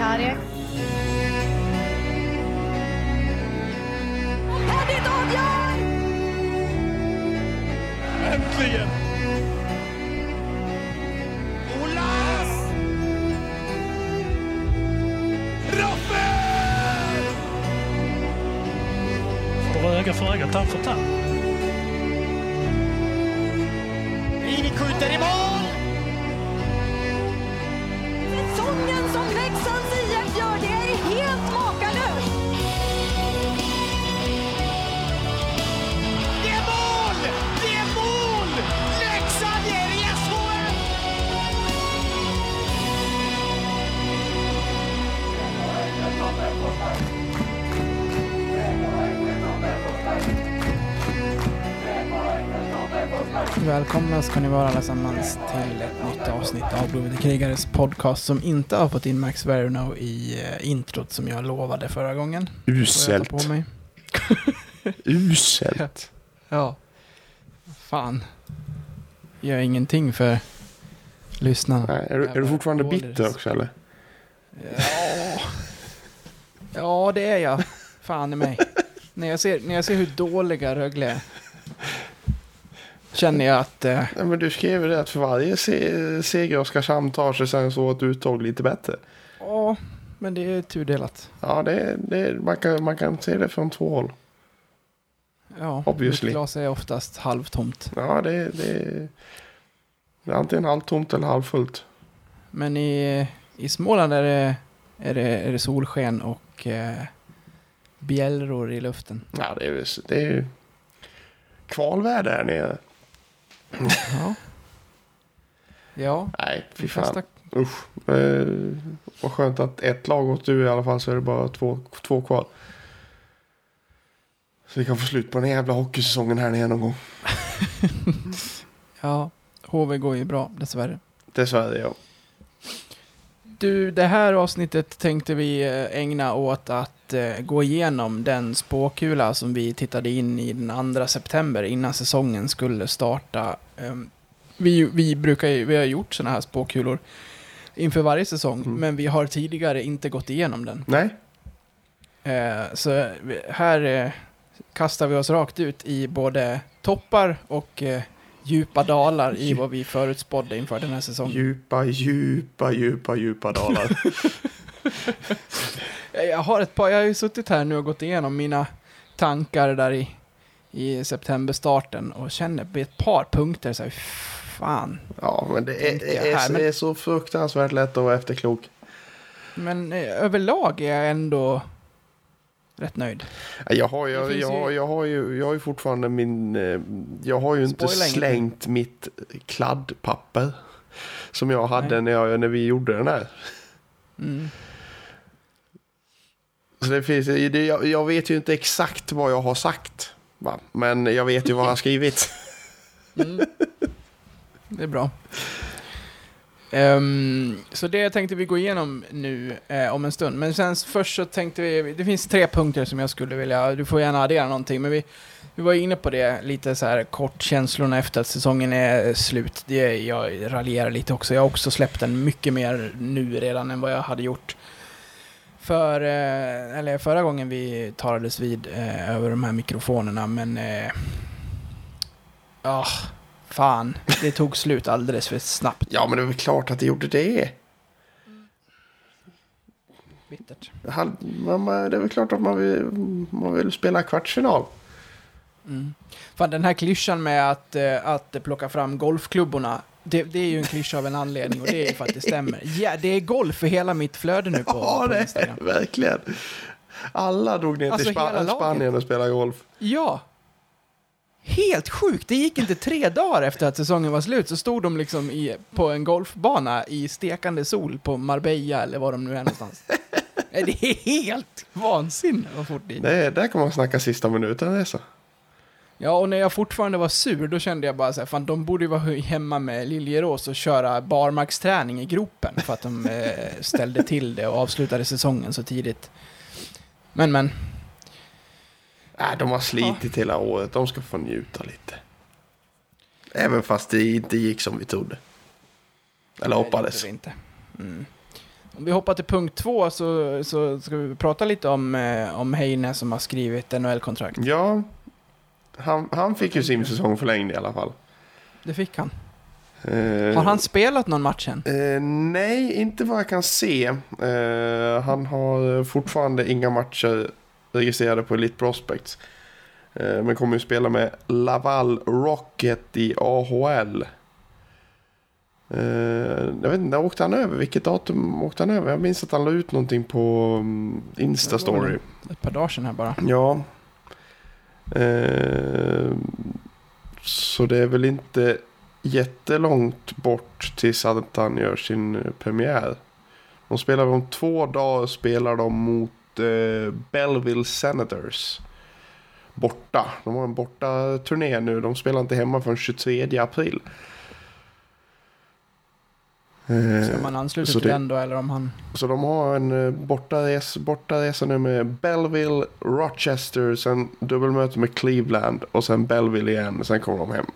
Karek. Henrik avgör! Äntligen! Olas! Rappel! Får öga för öga, tand för tand. Rini skjuter i mål! Välkomna ska ni vara allesammans till ett nytt avsnitt av Blodvita krigares podcast som inte har fått in Max Verno i eh, introt som jag lovade förra gången. Får jag Uselt. ta på mig? Uselt. Ja. Fan. Gör ingenting för lyssnarna. Nej, är, du, är du fortfarande bitter också eller? Ja. Ja, det är jag. Fan i mig. när, jag ser, när jag ser hur dåliga Rögle är. Känner jag att... Eh, Nej, men du skrev ju det att för varje se seger Oskarshamn tar sig sen så ett uttag lite bättre. Ja, men det är tudelat. Ja, det, det, man, kan, man kan se det från två håll. Ja, Obviously. mitt glas är oftast halvtomt. Ja, det, det, det är antingen halvtomt eller halvfullt. Men i, i Småland är det, är det, är det solsken och eh, bjällror i luften. Ja, det är, det är ju kvalväder här nere. Ja. Ja, Nej, fy fan. flesta, Usch. Eh, vad skönt att ett lag gått ur i alla fall så är det bara två, två kvar. Så vi kan få slut på den jävla hockeysäsongen här nere någon gång. ja, HV går ju bra dessvärre. Dessvärre ja. Du, det här avsnittet tänkte vi eh, ägna åt att eh, gå igenom den spåkula som vi tittade in i den 2 september innan säsongen skulle starta. Ehm, Vi, vi brukar ju, vi har gjort sådana här spåkulor inför varje säsong, Mm. men vi har tidigare inte gått igenom den. Nej, Eh, Så här kastar vi oss rakt ut i både toppar och djupa dalar i vad vi förutspådde inför den här säsongen. djupa, djupa, djupa, djupa dalar. Jag har ett par, jag har ju suttit här nu och gått igenom mina tankar där i, i septemberstarten och känner på ett par punkter så här, fan. ja, men det är, är, är, men- så fruktansvärt lätt att vara efterklok. Men eh, överlag är jag ändå rätt nöjd. Ja, Jag har, jag, jag, har, ju- jag, har ju, jag har ju fortfarande min... eh, Jag har ju inte slängt mitt kladdpapper. Som jag hade Nej. när, jag, när vi gjorde den här. Mm. Så det finns, det, jag, jag vet ju inte exakt vad jag har sagt. Va? Men jag vet ju vad han har skrivit. Mm. Det är bra. Um, så det tänkte vi gå igenom nu eh, om en stund. Men sen först så tänkte vi, det finns tre punkter som jag skulle vilja, du får gärna addera någonting, men vi, vi var inne på det lite så här kort, känslorna efter att säsongen är slut. Det, jag raljerar lite också, jag har också släppt den mycket mer nu redan än vad jag hade gjort. För, eh, eller förra gången vi talades vid eh, över de här mikrofonerna, men... Eh, ah, fan. Det tog slut alldeles för snabbt. Ja, men det är väl klart att det gjorde det. Bittert. Man- Det är väl klart att man vill, man vill spela kvartsfinal. Mm. Fan, den här klyschan med att, eh, att plocka fram golfklubborna, det, det är ju en klyscha av en anledning och det är ju för att det stämmer. Ja, det är golf för hela mitt flöde nu på, Ja, på det Instagram. är verkligen. Alla drog ner Alltså, till laget. Spanien och spelade golf. Ja! Helt sjukt! Det gick inte tre dagar efter att säsongen var slut så stod de liksom i, på en golfbana i stekande sol på Marbella eller var de nu är någonstans. Det är helt vansinne vad fort det gick. Det, där kan man snacka sista minuten. Det är så. Ja, och när jag fortfarande var sur, då kände jag bara så här, fan de borde ju vara hemma med Liljerås och köra barmarksträning i gropen för att de eh, ställde till det och avslutade säsongen så tidigt. Men, men. Äh, de har slitit hela året. De ska få njuta lite. Även fast det inte gick som vi trodde. Eller Nej, hoppades. inte. Mm. Om vi hoppar till punkt två så, så ska vi prata lite om, eh, om Heine som har skrivit NHL-kontrakt. Ja, han, han fick ju sin säsong förlängd i alla fall. Det fick han. Eh, Har han spelat någon match än? Eh, nej, inte vad jag kan se. Eh, han har fortfarande inga matcher registrerade på Elite Prospects. Eh, men kommer ju spela med Laval Rocket i AHL. Eh, jag vet inte, när åkte han över? Vilket datum åkte han över? Jag minns att han la ut någonting på um, Insta-story. Ett par dagar sedan här bara. Ja. Eh, så det är väl inte jättelångt bort tills att han gör sin premiär. De spelar om två dagar spelar de mot Belleville Senators. Borta. De har en borta turné nu. De spelar inte hemma förrän 23 april. Eh, om man ansluter så till det- den då eller om han... så de har en eh, bortares, bortaresa nu med Belleville, Rochester, sen dubbelmöte med Cleveland och sen Belleville igen. Sen kommer de hem.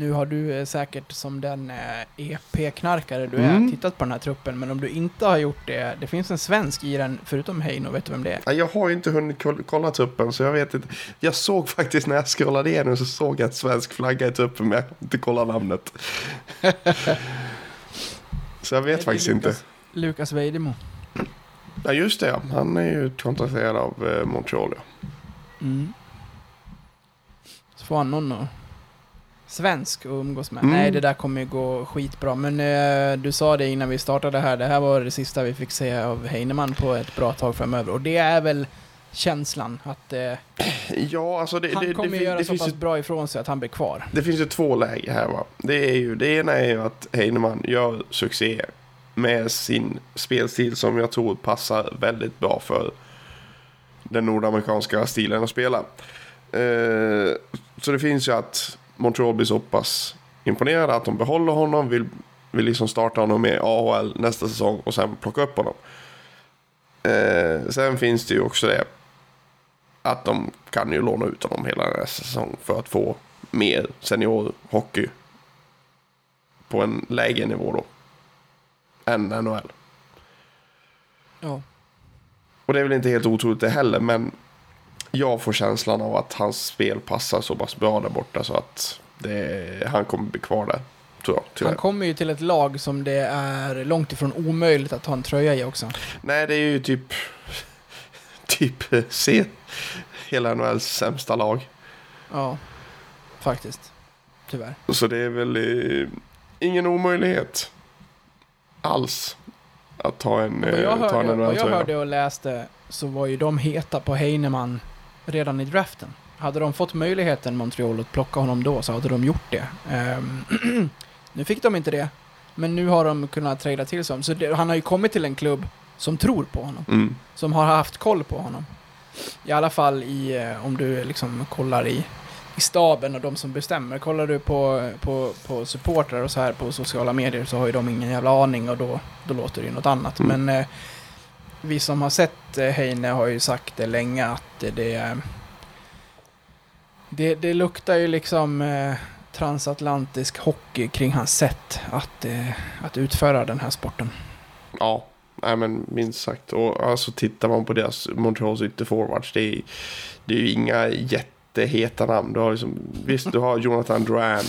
Nu har du eh, säkert som den eh, EP-knarkare du Mm. är tittat på den här truppen, men om du inte har gjort det, det finns en svensk i den förutom Heino, vet du vem det är? Ja, Jag har ju inte hunnit koll- kolla truppen så jag vet inte. Jag såg faktiskt när jag scrollade igenom så såg jag en svensk flagga i truppen men jag kan inte kolla namnet. så jag vet faktiskt inte. Lukas, Lukas Vejdemo. Ja just det. Han är ju kontrakterad av eh, Montreal ja. Mm. Så får han någon att svensk att umgås med. Mm. Nej, det där kommer ju gå skitbra. Men eh, du sa det innan vi startade här, det här var det sista vi fick se av Heinemann på ett bra tag framöver. Och det är väl känslan att eh, Ja alltså det, han det, kommer det, ju göra det, så pass ju bra ifrån sig att han blir kvar. Det finns ju två läger här va. Det, är ju, det ena är ju att Heinemann gör succé med sin spelstil som jag tror passar väldigt bra för den nordamerikanska stilen att spela. Eh, så det finns ju att Montreal blir så pass imponerade att de behåller honom, vill, vill liksom starta honom med AHL nästa säsong och sen plocka upp honom. Eh, sen finns det ju också det att de kan ju låna ut honom hela nästa säsong för att få mer seniorhockey på en lägre nivå då än NHL. Ja. Och det är väl inte helt otroligt det heller, men jag får känslan av att hans spel passar så pass bra där borta så att det, han kommer bli kvar där. Jag. Han kommer ju till ett lag som det är långt ifrån omöjligt att ha en tröja i också. Nej, det är ju typ, typ se hela NHLs sämsta lag. Ja, faktiskt. Tyvärr. Så det är väl eh, ingen omöjlighet alls att ta en, Vad jag, eh, ta en hörde, vad jag NHL-tröja. hörde och läste så var ju de heta på Heinemann redan i draften. Hade de fått möjligheten, Montreal, att plocka honom då så hade de gjort det. Ehm, nu fick de inte det, men nu har de kunnat trada till sig. Så det, han har ju kommit till en klubb som tror på honom, Mm. som har haft koll på honom. I alla fall i, eh, om du liksom kollar i, i staben och de som bestämmer. Kollar du på, på, på supportrar och så här på sociala medier så har ju de ingen jävla aning och då, då låter det ju något annat. Mm. Men eh, vi som har sett eh, Heine har ju sagt det länge att det, det, det, luktar ju liksom eh, transatlantisk hockey kring hans sätt att, eh, att utföra den här sporten. Ja, nej men minst sagt. Och alltså tittar man på deras Montreals ytterforwards. Det är, det är ju inga jätteheta namn. Du har liksom, visst, du har Jonathan Duran.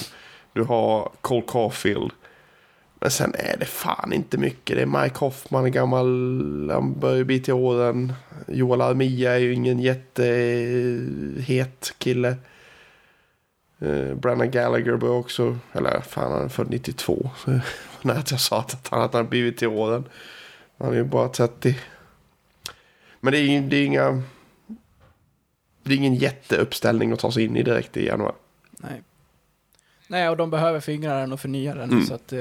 Du har Cole Caulfield. Men sen är det fan inte mycket. Det är Mike Hoffman, gammal, han börjar bli till åren. Joel Armia är ju ingen jättehet kille. Uh, Brandon Gallagher börjar också, eller fan han är född 92. Så, när jag sa att han hade blivit till åren. Han är ju bara 30. Men det är, ju- det är inga... Det är ingen jätteuppställning att ta sig in i direkt i januari. Nej. Nej, och de behöver föryngra den och förnya den. Mm. Så att eh,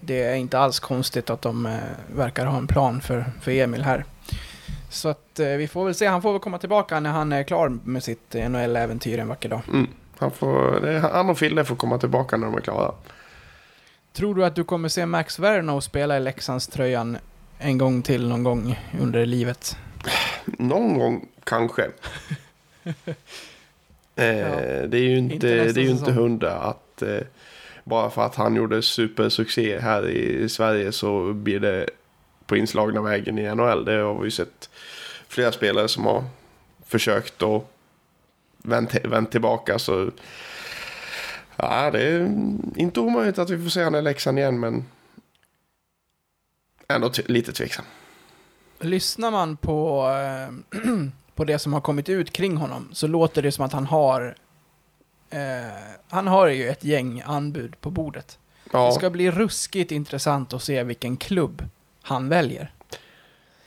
det är inte alls konstigt att de eh, verkar ha en plan för, för Emil här. Så att eh, vi får väl se. Han får väl komma tillbaka när han är klar med sitt NHL-äventyr en vacker dag. Mm. Han, får, det han och Fille får komma tillbaka när de är klara. Tror du att du kommer se Max Werner spela i Leksandströjan en gång till någon gång under livet? Någon gång kanske. eh, det är ju inte, Inte det är ju inte hundra att... Eh, bara för att han gjorde supersuccé här i Sverige så blir det på inslagna vägen i NHL. Det har vi ju sett flera spelare som har försökt och vänt, vänt tillbaka. Så ja, det är inte omöjligt att vi får se honom i Leksand igen, men ändå lite tveksam. Lyssnar man på, eh, på det som har kommit ut kring honom så låter det som att han har eh, han har ju ett gäng anbud på bordet. Det Ja, ska bli ruskigt intressant att se vilken klubb han väljer.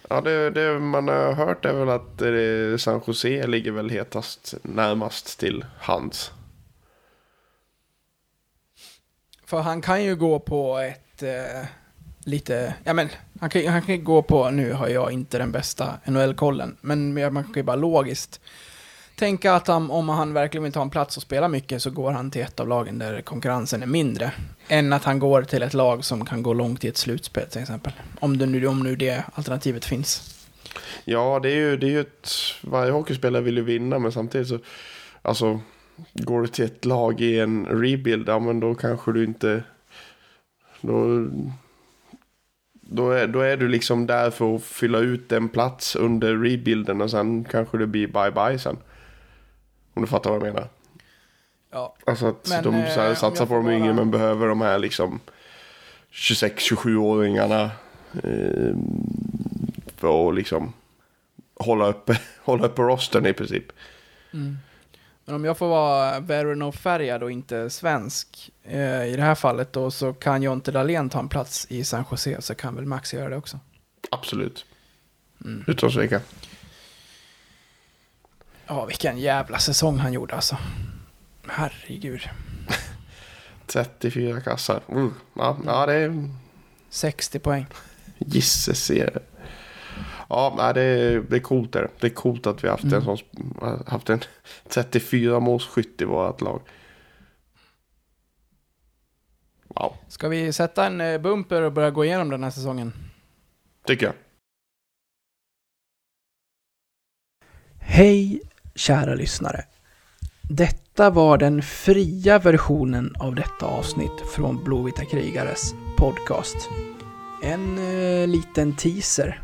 ja det, det man har hört är väl att eh, San Jose ligger väl hetast närmast till hands. För han kan ju gå på ett eh, lite, ja men han kan, han kan ju gå på, nu har jag inte den bästa NHL-kollen, men man kan ju bara logiskt tänka att han, om han verkligen vill ta en plats och spela mycket så går han till ett av lagen där konkurrensen är mindre. Än att han går till ett lag som kan gå långt i ett slutspel till exempel. Om, det nu, om nu det alternativet finns. Ja, det är ju, det är ju ett... Varje hockeyspelare vill ju vinna, men samtidigt så... Alltså, går du till ett lag i en rebuild, ja men då kanske du inte... Då... Då är, då är du liksom där för att fylla ut en plats under rebuilden och sen kanske det blir bye-bye sen. Om du fattar vad jag menar. Ja, Alltså att Men, de så eh, här, om satsar på de får yngre men behöver de här liksom 26-27-åringarna. Eh, för att liksom hålla uppe, hålla uppe rostern i princip. Men om jag får vara Verno-färgad och inte svensk eh, i det här fallet då så kan Jonte Dahlén ta en plats i San Jose så kan väl Max göra det också. Absolut. Mm. Utan tvekan. Ja, vilken jävla säsong han gjorde alltså. Herregud. 34 kassar. Mm. Ja, ja, det är 60 poäng. gisses serie. Ja, det, är, det är coolt det. Det är coolt att vi har haft Mm. en sån, haft en 34 målskytt i vårt lag. Wow, Ska vi sätta en eh, bumper och börja gå igenom den här säsongen? tycker jag. Hej kära lyssnare. Detta var den fria versionen av detta avsnitt från Blåvita krigares podcast. En eh, liten teaser